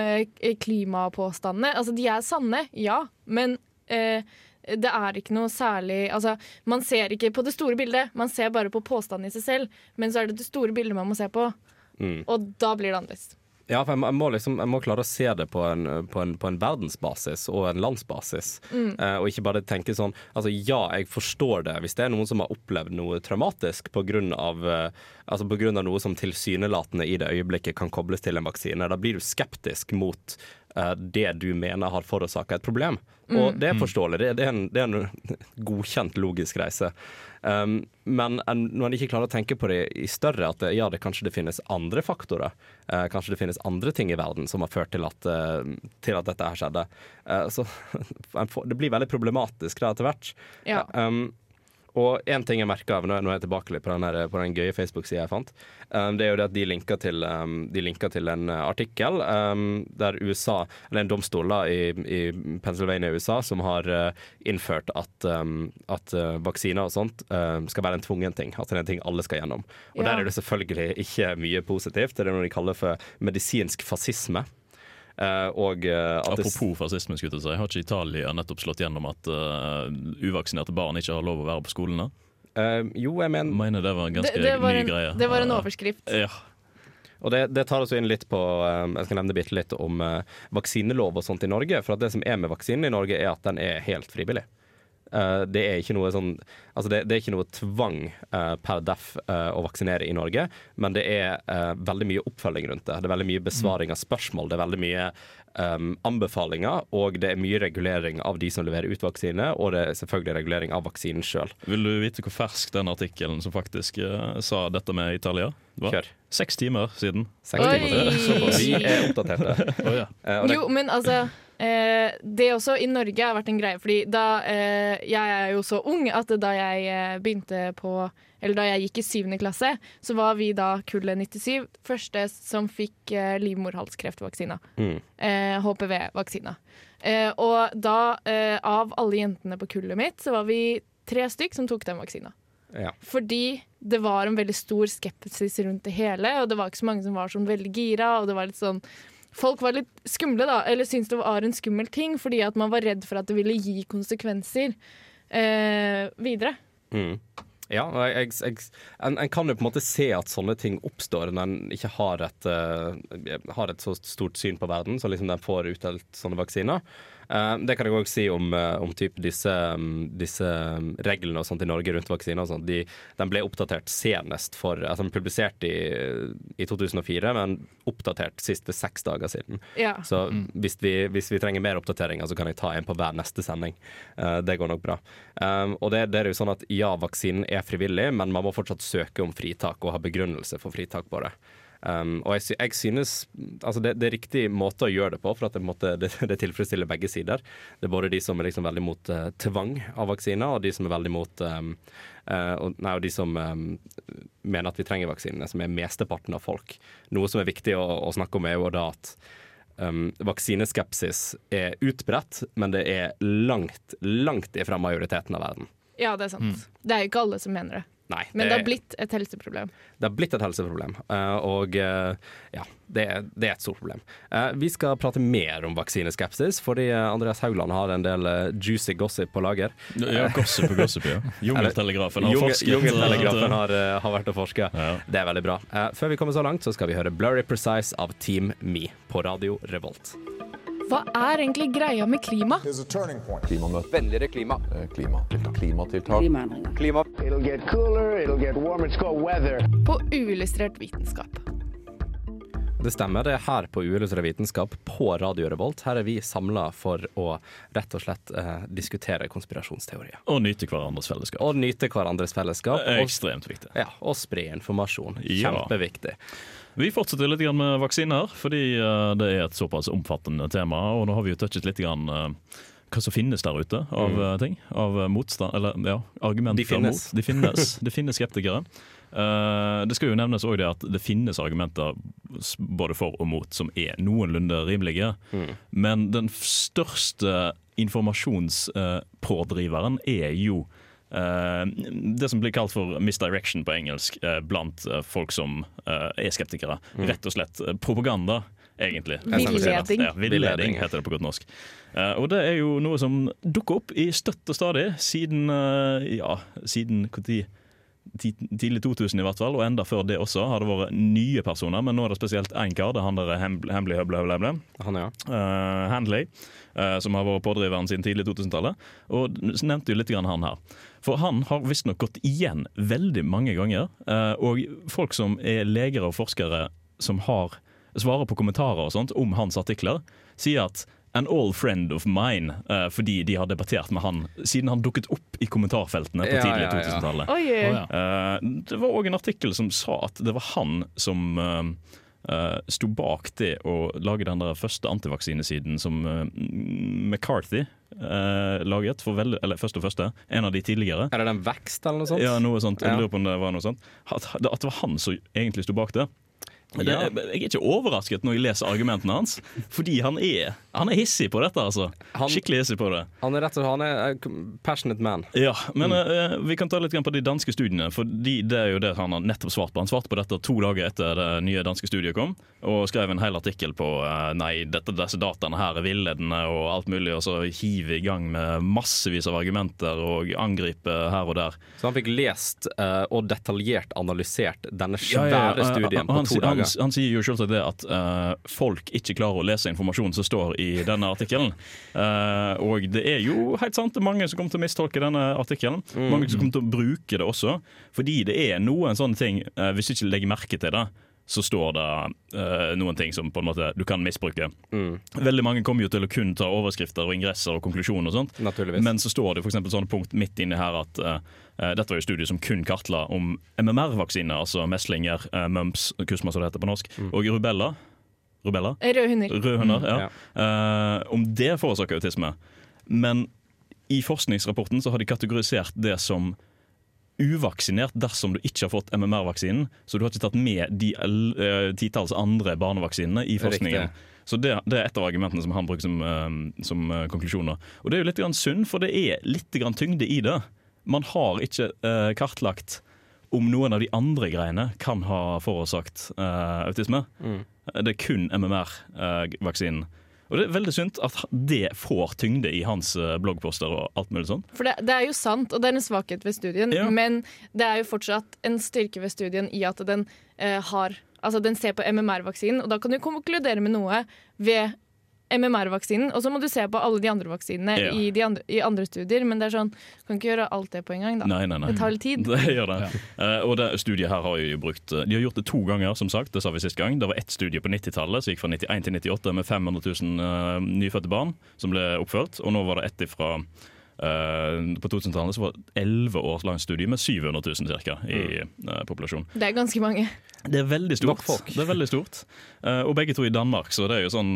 klimapåstandene. Altså, de er sanne, ja, men eh, det er ikke noe særlig altså, Man ser ikke på det store bildet, man ser bare på påstanden i seg selv. Men så er det det store bildet man må se på, Mm. og da blir det annerledes. Ja, for jeg må, jeg må, liksom, jeg må klare å se det på en, på en, på en verdensbasis og en landsbasis. Mm. Eh, og ikke bare tenke sånn Altså, ja, jeg forstår det. Hvis det er noen som har opplevd noe traumatisk pga. Uh, altså på grunn av noe som tilsynelatende i det øyeblikket kan kobles til en vaksine, da blir du skeptisk mot eh, det du mener har forårsaka et problem. Og Mm. det er Mm. forståelig. Det, det, er en, det er en godkjent logisk reise. Um, men en, når en ikke klarer å tenke på det i større, at det, ja, det kanskje det finnes andre faktorer. Uh, kanskje det finnes andre ting i verden som har ført til at, uh, til at dette her skjedde. Uh, så (laughs) det blir veldig problematisk da etter hvert. Ja. Um, og én ting jeg merka nå er jeg tilbake litt på den, her, på den gøye Facebook-sida jeg fant, um, det er jo det at de linker til, um, de linker til en uh, artikkel um, der USA, eller en domstol da, i, i Pennsylvania i USA som har uh, innført at, um, at uh, vaksiner og sånt um, skal være en tvungen ting. At det er en ting alle skal gjennom. Og Ja. der er det selvfølgelig ikke mye positivt. Det er noe de kaller for medisinsk fascisme. Uh, og uh, at det- Apropos fascisme, skulle jeg si. har ikke Italia nettopp slått gjennom at uh, uvaksinerte barn ikke har lov å være på skolene? jo, jeg mener Mener det var en ganske Det, det, var ny en, greie. det var en Uh, overskrift. Ja. Og det, det tar oss inn litt på um, Jeg skal nevne litt om uh, vaksinelov og sånt i Norge. For at det som er med vaksinen i Norge, er at den er helt frivillig. Uh, det er ikke noe sånn Altså det, det er ikke noe tvang uh, per def uh, å vaksinere i Norge, men det er uh, veldig mye oppfølging rundt det. Det er veldig mye besvaring av spørsmål, det er veldig mye um, anbefalinger, og det er mye regulering av de som leverer ut vaksine, og det er selvfølgelig regulering av vaksinen sjøl. Vil du vite hvor fersk den artikkelen som faktisk uh, sa dette med Italia Hva? Kjør. Seks timer siden. Seks timer siden. Oi. Vi er oppdaterte. (laughs) oh, ja. Uh, Jo, men altså eh, Det også i Norge har vært en greie. Fordi da eh, Jeg er jo så ung at da jeg eh, begynte på Eller da jeg gikk i syvende klasse, så var vi da kullet 97 første som fikk eh, livmorhalskreftvaksina. Mm. Eh, HPV-vaksina. Eh, og da, eh, av alle jentene på kullet mitt, så var vi tre stykk som tok den vaksina. Ja. Fordi det var en veldig stor skepsis rundt det hele, og det var ikke så mange som var sånn veldig gira. og det var litt sånn Folk var litt skumle, da, eller syntes det var en skummel ting, fordi at man var redd for at det ville gi konsekvenser eh, videre. Mm. Ja, jeg, jeg, en, en kan jo på en måte se at sånne ting oppstår når en ikke har et, uh, har et så stort syn på verden, så liksom den får utdelt sånne vaksiner. Eh, det kan jeg òg si om, eh, om typ disse, um, disse um, reglene og sånt i Norge rundt vaksiner. og sånt. De, den ble oppdatert senest for altså De ble publisert i, i 2004, men oppdatert sist for seks dager siden. Ja. Så hvis, vi, hvis vi trenger mer oppdateringer, så kan jeg ta en på hver neste sending. Eh, det går nok bra. Um, og det, det er jo sånn at ja, vaksinen er frivillig, men man må fortsatt søke om fritak og ha begrunnelse for fritak på det. Um, og jeg, jeg synes altså det, det er riktig måte å gjøre det på, for at det, måtte, det, det tilfredsstiller begge sider. Det er både de som er liksom veldig mot uh, tvang av vaksiner, og de som er veldig mot um, uh, og, nei, og de som um, mener at vi trenger vaksinene, som er mesteparten av folk. Noe som er viktig å, å snakke om, er jo da at um, vaksineskepsis er utbredt, men det er langt, langt ifra majoriteten av verden. Ja, det er sant. Mm. Det er jo ikke alle som mener det. Nei, Men det har blitt et helseproblem. Det har blitt et helseproblem, eh, og eh, ja, det det er et stort problem. Eh, Vi skal prate mer om vaksineskepsis, fordi Andreas Haugland har en del juicy gossip på lager. Ja, gossip og gossip, ja. (laughs) Jungeltelegrafen har forsket. Jungeltelegrafen har, har vært og forska. Det er veldig bra. Eh, Før vi kommer så langt, så skal vi høre Blurry Precise av Team Me på Radio Revolt. Hva er egentlig greia med klima? Klimamøte. Vennligere klima. klima. Klimatiltak. Klimaendringer. Klima. It'll get cooler, it'll get warmer, it's called weather. På uillustrert vitenskap. Det stemmer, det er her på Uillustrert vitenskap på Radio Revolt. Her er vi samla for å rett og slett eh, diskutere konspirasjonsteorier. Og nyte hverandres fellesskap. Og nyte hverandres fellesskap. Og, ekstremt viktig. ja, og spre informasjon. Ja. Vi fortsetter litt med vaksiner, fordi eh, det er et såpass omfattende tema. Og nå har vi jo touchet litt grann, eh, hva som finnes der ute av Mm. eh, ting. Av motstand, eller ja, argumenter De finnes. mot. De finnes. (laughs) Det finnes skeptikere. Det skal jo nevnes også det at det finnes argumenter både for og mot som er noenlunde rimelige. Mm. Men den største informasjonspådriveren er jo det som blir kalt for misdirection på engelsk eh, blant eh, folk som eh, er skeptikere. Mm. Rett og slett eh, propaganda, egentlig. Villeding. Ja, villeding heter det på godt norsk. Uh, og det er jo noe som dukker opp i støtt og stadig siden uh, ja, siden når? Tidlig 2000 i hvert fall, og enda før det også har det vært nye personer. Men nå er det spesielt én kar, det er han der Hem- Høble Høble Høble. Han, ja. Uh, Handley, eh, som har vært pådriveren siden tidlig 2000-tallet. Og nevnte jo litt grann han her. For han har visstnok gått igjen veldig mange ganger. eh, og folk som er leger og forskere som har svarer på kommentarer og sånt om hans artikler, sier at An old friend of mine, eh, fordi de har debattert med han siden han dukket opp i kommentarfeltene på Ja, tidlig ja, ja. 2000-tallet. Ja. Ja. Eh, det var òg en artikkel som sa at det var han som uh, sto bak det å lage den der første antivaksinesiden som uh, McCarthy uh, laget. For veldig, eller først og første. En av de tidligere. Er det den vekst eller noe sånt? Ja, noe sånt. Jeg lurer på om det var noe sånt. At, at det var han som egentlig sto bak det. Det, jeg er ikke overrasket når jeg leser argumentene hans, fordi han er, han er hissig på dette. altså. Han- Skikkelig hissig på det. Han er rett og slett han er passionate man. Ja, men eh, vi kan ta litt på de danske studiene, for de, det er jo det han har nettopp svart på. Han svarte på dette to dager etter det nye danske studiet kom, og skrev en hel artikkel på uh, nei, dette, disse dataene her er villedende og alt mulig, og så hive i gang med massevis av argumenter og angripe her og der. Så han fikk lest uh, og detaljert analysert denne Ja, ja, svære ja, studien på to dager. Han, han sier jo selvsagt det at uh, folk ikke klarer å lese informasjonen som står i denne artikkelen. Uh, og det er jo helt sant, det er mange som kommer til å mistolke denne artikkelen. Mm. Mange som kommer til å bruke det også. Fordi det er noen sånne ting, uh, hvis du ikke legger merke til det, så står det uh, noen ting som på en måte du kan misbruke. Mm. Veldig mange kommer jo til å kun ta overskrifter og ingresser og konklusjoner og sånt. Naturligvis. Men så står det for eksempel sånne punkt midt inni her at uh, dette var jo studier som kun kartla om MMR-vaksiner, altså meslinger, uh, mumps, kusma som det heter på norsk, Mm. og rubella. Rubella? Røde hunder. Røde hunder, Mm, ja. Eh, om det forårsaker autisme. Men i forskningsrapporten så har de kategorisert det som uvaksinert dersom du ikke har fått MMR-vaksinen. Så du har ikke tatt med de uh, titalls andre barnevaksinene i forskningen. Riktig. Så det, det er et av argumentene som han bruker som, eh, som eh, konklusjoner. Og det er jo litt grann synd, for det er litt grann tyngde i det. Man har ikke eh, kartlagt om noen av de andre greiene kan ha forårsaket eh, autisme. Mm. Det er kun MMR-vaksinen. Og det er veldig synd at det får tyngde i hans eh, bloggposter og alt mulig sånn. For det, det er jo sant, og det er en svakhet ved studien, Ja. men det er jo fortsatt en styrke ved studien i at den eh, har Altså den ser på MMR-vaksinen, og da kan du konkludere med noe ved MMR-vaksinen, og så må du se på alle de andre vaksinene Ja. i, de andre, i andre studier, men det er sånn, du kan ikke gjøre alt det på en gang, da. Nei, nei, nei. Det tar litt tid. (laughs) Det gjør det. Eh, og det studiet her har jo brukt eh, De har gjort det to ganger, som sagt. Det sa vi sist gang. Det var ett studie på 90-tallet som gikk fra 91 til 98 med 500 000 uh, nyfødte barn som ble oppført. Og nå var det ett fra På 2000-tallet var det 11 års lang studie med 700 000 cirka, i eh, populasjonen. Det er ganske mange. Det er veldig stort. Folk. Det er veldig stort. Eh, og begge to i Danmark, så det er jo sånn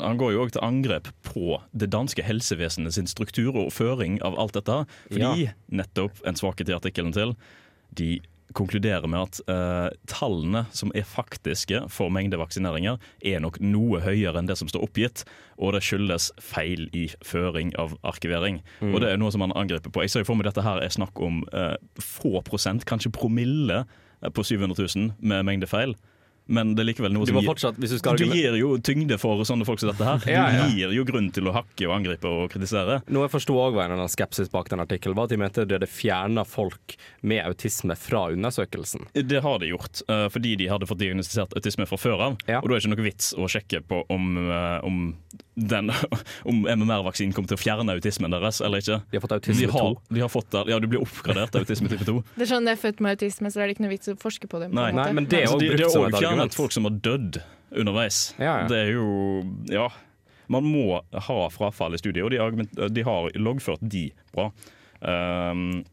Han går jo òg til angrep på det danske helsevesenet sin struktur og føring av alt dette. Fordi nettopp en svakhet i artikkelen til De konkluderer med at uh, tallene som er faktiske for mengde vaksineringer, er nok noe høyere enn det som står oppgitt. Og det skyldes feil i føring av arkivering. Mm. Og det er noe som man angriper på. Jeg ser for meg dette her er snakk om uh, få prosent, kanskje promille eh, på 700 000 med mengdefeil. Men det er likevel noe Du som fortsatt, gir, du skal du gir jo tyngde for sånne folk som dette her. Ja, ja. Du gir jo grunn til å hakke og angripe og kritisere. Noe jeg forsto òg var en skepsis bak den artikkelen, var at de mente de hadde fjerna folk med autisme fra undersøkelsen. Det har de gjort, eh, fordi de hadde fått diagnostisert autisme fra før av. Og da er det ikke noe vits å sjekke på om, eh, om, den- (laughs) om MMR-vaksinen kommer til å fjerne autismen deres eller ikke. De har fått autisme de har, 2. de har fått det, ja, du blir oppgradert til autisme type 2. Det er sånn jeg er født med autisme, så det er ikke noe vits å forske på det. på en brukt som et de har også folk som har dødd underveis. Ja, ja. Det er jo Ja. Man må ha frafall i studiet, og de, argument, de har loggført de bra. Um,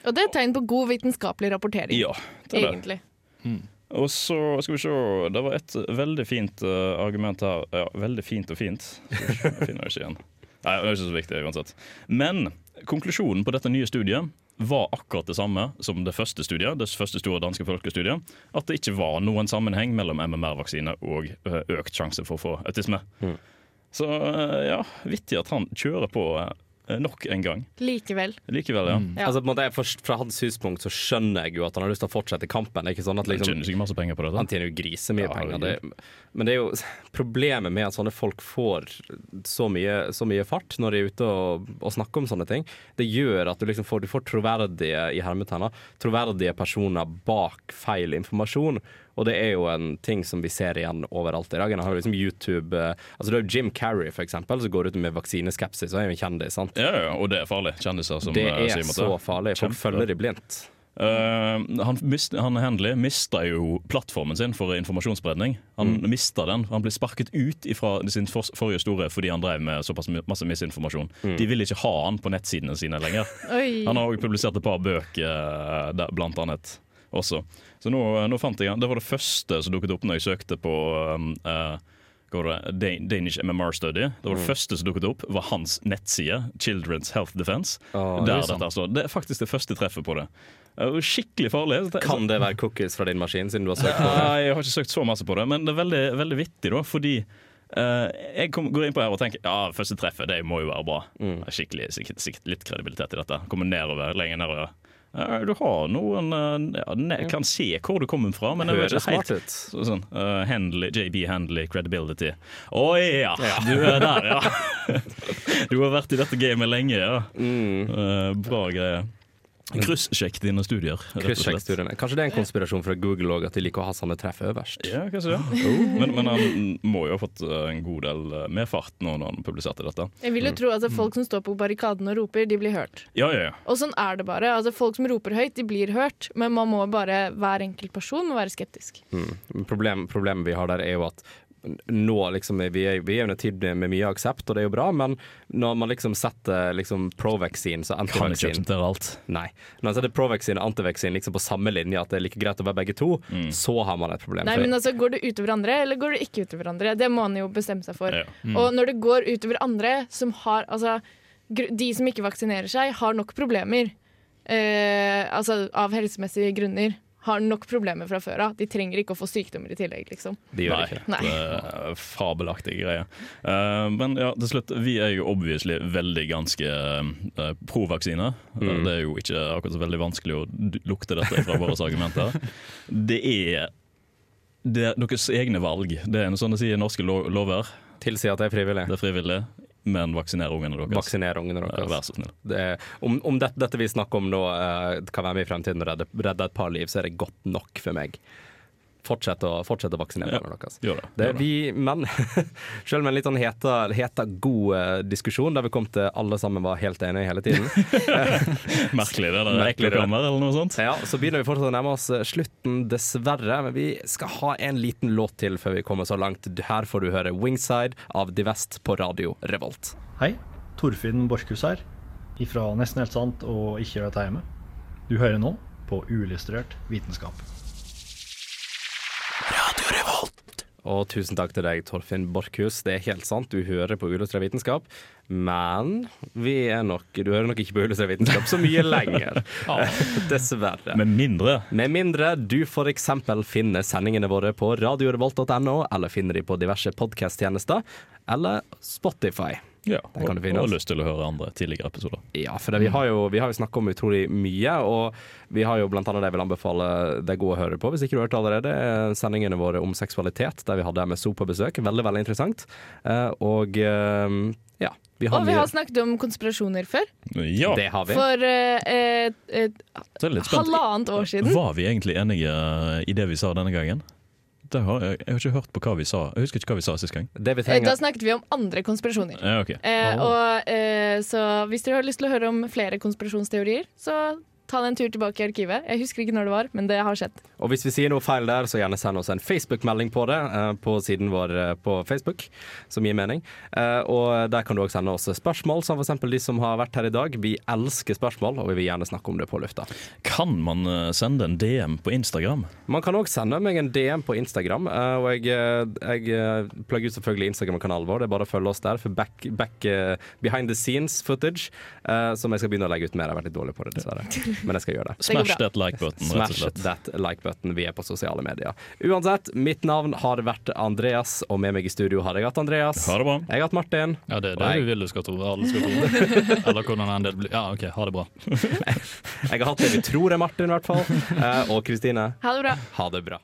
Og det er et tegn på god vitenskapelig rapportering. ja, det er det. egentlig. Og så skal vi se Det var et veldig fint uh, argument her. Ja, veldig fint og fint. Jeg finner det ikke igjen. Nei, det er ikke så viktig uansett. Men konklusjonen på dette nye studiet var akkurat det samme som det første studiet, det første store danske folkestudiet. At det ikke var noen sammenheng mellom MMR-vaksine og eh, økt sjanse for å få autisme. Så eh, ja, vittig at han kjører på eh, nok en gang. Likevel. Likevel, ja. Ja. Altså, på en måte, jeg forst- fra hans synspunkt så skjønner jeg jo at han har lyst til å fortsette kampen. Det er Ikke sånn at Han liksom, tjener ikke masse penger på dette. Han tjener jo grisemye Ja, penger. Det, men det er jo (laughs) problemet med at sånne folk får så mye, så mye fart når de er ute og, og snakker om sånne ting. Det gjør at du liksom får, du får troverdige i hermetegner, troverdige personer bak feil informasjon. Og det er jo en ting som vi ser igjen overalt i dag. En har liksom YouTube eh, Altså det er Jim Carrey, for eksempel, som går ut med vaksineskepsis og er jo en kjendis. sant? Ja, ja, og det er farlig. Kjendiser som Det eh, er så farlig. Folk Kjempe. følger de blindt. Uh, han, mist, han Henley mista jo plattformen sin for informasjonsspredning. Han Mm. mista den. Han ble sparket ut fra sin for, forrige store fordi han drev med såpass my- masse misinformasjon. Mm. De vil ikke ha han på nettsidene sine lenger. Han har også publisert et par bøker, der, blant annet. Også. Så nå, nå fant jeg. Det var det første som dukket opp når jeg søkte på uh, Danish MMR Study. Det var det Mm. første som dukket opp, var hans nettside, Children's Health Defense. Der det er altså. det er faktisk det første treffet på det. Skikkelig farlig. Kan det være cookies fra din maskin, siden du har søkt på det? Nei, jeg har ikke søkt så masse på det, men det er veldig, veldig vittig, da, fordi uh, jeg kom, går inn på her og tenker ja, første treffet det må jo være bra. Mm. Skikkelig, sikkert, sikkert litt kredibilitet i dette. Kommer nedover, lenger nedover. Du har noen eh, ja, ne, Kan se hvor du kommer fra, men det vet ikke helt ut. så, sånn, uh, Handley, JB Handley credibility. Å ja, Ja. du er der, ja! (laughs) du har vært i dette gamet lenge, ja. Mm. Eh, bra greie. Kryssjekk dine studier. slett. Kanskje det er en konspirasjon fra Google også, at de liker å ha sånne treff øverst. Ja, kanskje det. (laughs) Men, men han må jo ha fått eh, en god del eh, mer fart nå når han publiserte dette. Jeg vil jo tro at folk som står på barrikaden og roper, de blir hørt. Ja, ja, ja. Og sånn er det bare. Altså, folk som roper høyt, de blir hørt. Men man må bare, hver enkelt person må være skeptisk. Mm. Problem, problemet vi har der, er jo at nå liksom, vi er vi er en tid med mye aksept, og det er jo bra, men når man liksom setter liksom pro-vaccine så Kan ikke akseptere alt. Nei. Når man setter pro-vaccine og anti-vaccine liksom på samme linje, at det er like greit å være begge to, Mm. så har man et problem. Nei, men altså, Går det utover andre, eller går det ikke utover andre? Det må man jo bestemme seg for. Ja. Mm. Og når det går utover andre som har Altså, de som ikke vaksinerer seg, har nok problemer. Eh, altså av helsemessige grunner. Har nok problemer fra før av. De trenger ikke å få sykdommer i tillegg, liksom. De gjør Nei, ikke Nei. det er fabelaktig greie. Eh, men ja, til slutt, vi er jo obviously veldig ganske uh, pro-vaksine. Eh, Mm. det er jo ikke akkurat så veldig vanskelig å lukte dette fra våre argumenter. (laughs) Det er, det er deres egne valg. Det er sånn det sier norske lo lover. Tilsier at det er frivillig. Det er frivillig, men vaksinere ungene deres. Vaksinere ungene deres. Eh, Vær så snill. Det er, om om dette, dette vi snakker om nå eh, kan være med i fremtiden og redde, redde et par liv, så er det godt nok for meg. Fortsett å, fortsett å vaksinere Ja, barna deres. gjør det, Det gjør er vi, men (laughs) selv med en litt sånn heta, heta god eh, diskusjon, der vi kom til alle sammen var helt enige hele tiden (laughs) Merkelig det der Merkelig det. ekkokammer eller noe sånt. Ja, Så begynner vi fortsatt å nærme oss eh, slutten, dessverre. Men vi skal ha en liten låt til før vi kommer så langt. Her får du høre 'Wingside' av Divest på radio Revolt. Hei, Torfinn Borchhus her, ifra Nesten helt sant og Ikke gjør dette hjemme. Du hører nå på Uillustrert vitenskap. Og tusen takk til deg, Torfinn Borchhus. Det er helt sant, du hører på Uillustrert vitenskap. Men vi er nok, du hører nok ikke på Uillustrert vitenskap så mye lenger. (laughs) (laughs) Dessverre. Med mindre Med mindre du f.eks. finner sendingene våre på radiorevolt.no, eller finner de på diverse podkast-tjenester, eller Spotify. Ja, og, du og lyst til å høre andre tidligere episoder. Ja, for det, vi har jo, vi har jo snakka om utrolig mye, og vi har jo blant annet det jeg vil anbefale deg å høre på, hvis ikke du har hørt det allerede, er sendingene våre om seksualitet, der vi hadde MSO på besøk. Veldig, veldig interessant. Eh, og eh, ja, vi har Og vi har snakket om konspirasjoner før. Ja, Det har vi. For eh, eh, halvannet år siden. Var vi egentlig enige i det vi sa denne gangen? Det har, jeg, jeg har ikke hørt på hva vi sa. Jeg husker ikke hva vi sa sist gang. Det Eh, Da snakket vi om andre konspirasjoner. Ja, okay. Eh, og, eh, så hvis dere har lyst til å høre om flere konspirasjonsteorier, så ta en tur tilbake i arkivet. Jeg husker ikke når det var, men det har skjedd. Og hvis vi sier noe feil der, så gjerne send oss en Facebook-melding på det eh, på siden vår eh, på Facebook, som gir mening. Eh, og der kan du også sende oss spørsmål, som f.eks. de som har vært her i dag. Vi elsker spørsmål, og vi vil gjerne snakke om det på lufta. Kan man sende en DM på Instagram? Man kan òg sende meg en DM på Instagram, og jeg, jeg plugger ut selvfølgelig Instagram-kanalen vår. Det er bare å følge oss der for back, back eh, behind the scenes footage, eh, som jeg skal begynne å legge ut mer. Jeg har vært litt dårlig på det, dessverre. (laughs) Men jeg skal gjøre det. Smash that like-button, rett og Smash that like-button. Vi er på sosiale medier. Uansett, mitt navn har vært Andreas, og med meg i studio har jeg hatt Andreas. Ha det bra. Jeg har hatt Martin. Ja, det er det jeg- du vil du skal tro. Alle skal tro. (laughs) Eller hvordan en del blir. Ja, OK, ha det bra. (laughs) Jeg har hatt det vi tror er Martin, i hvert fall. Eh, Og Kristine. Ha det bra. Ha det bra.